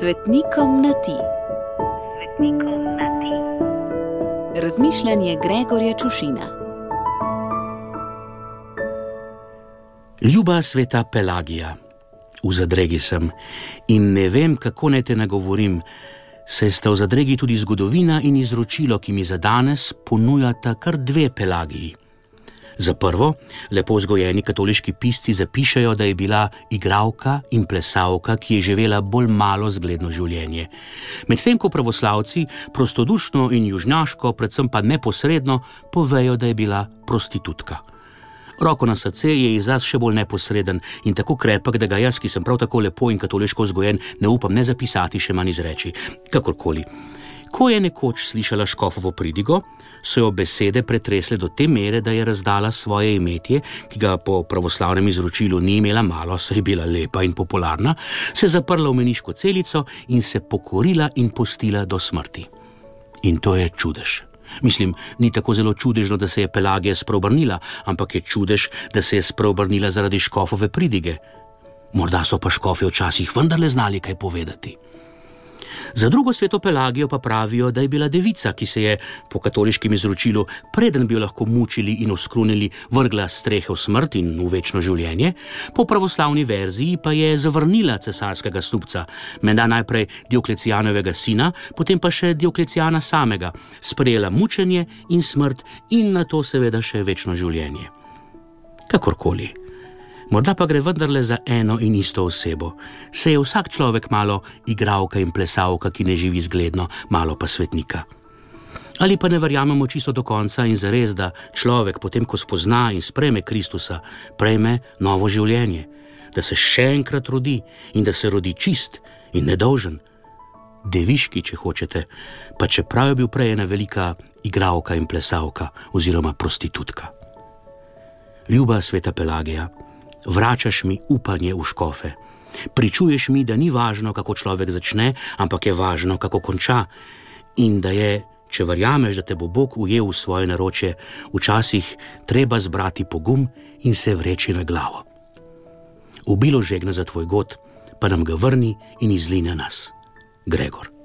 Svetnikom na ti. Svetnikom na ti. Razmišljanje Gregorja Čušina. Ljuba sveta Pelagija, v zadregi sem in ne vem, kako naj te nagovorim, saj sta v zadregi tudi zgodovina in izročilo, ki mi za danes ponujata kar dve Pelagiji. Za prvo, lepo vzgojeni katoliški pisci zapišajo, da je bila igralka in plesalka, ki je živela bolj malo zgledno življenje. Medtem ko pravoslavci prostodušno in južnjaško, predvsem pa neposredno, povejo, da je bila prostitutka. Roko na srce je izraz še bolj neposreden in tako krepek, da ga jaz, ki sem prav tako lepo in katoliško vzgojen, ne upam ne zapisati, še manj izreči. Kakorkoli. Ko je nekoč slišala škofovo pridigo, so jo besede pretresle do te mere, da je razdala svoje imetje, ki ga po pravoslavnem izročilu ni imela malo, saj je bila lepa in popularna, se zaprla v meniško celico in se pokorila in postila do smrti. In to je čudež. Mislim, ni tako zelo čudežno, da se je Pelagija spreobrnila, ampak je čudež, da se je spreobrnila zaradi škofove pridige. Morda so pa škofi včasih vendarle znali kaj povedati. Za drugo sveto Pelagijo pa pravijo, da je bila devica, ki se je po katoliškem izročilu, preden bi jo lahko mučili in oskrunili, vrgla strehe v smrt in v večno življenje, po pravoslavni verziji pa je zavrnila cesarskega stupca, menda najprej Dioklecijanovega sina, potem pa še Dioklecijana samega, sprejela mučenje in smrt in na to seveda še večno življenje. Kakorkoli. Morda pa gre vendarle za eno in isto osebo. Se je vsak človek malo igralka in plesalka, ki ne živi zgledno, malo pa svetnika. Ali pa ne verjamemo čisto do konca in zares, da človek, potem ko spozna in spreme Kristusa, prejme novo življenje, da se še enkrat rodi in da se rodi čist in nedolžen. Deviški, če hočete, pa čeprav je bil prej ena velika igralka in plesalka oziroma prostitutka. Ljuba sveta Pelagija vračaš mi upanje v škofe. Pričuješ mi, da ni važno, kako človek začne, ampak je važno, kako konča. In da je, če verjameš, da te bo Bog ujel v svoje naročje, včasih treba zbrati pogum in se vreči na glavo. Ubilo žegna za tvoj god, pa nam ga vrni in izline nas, Gregor.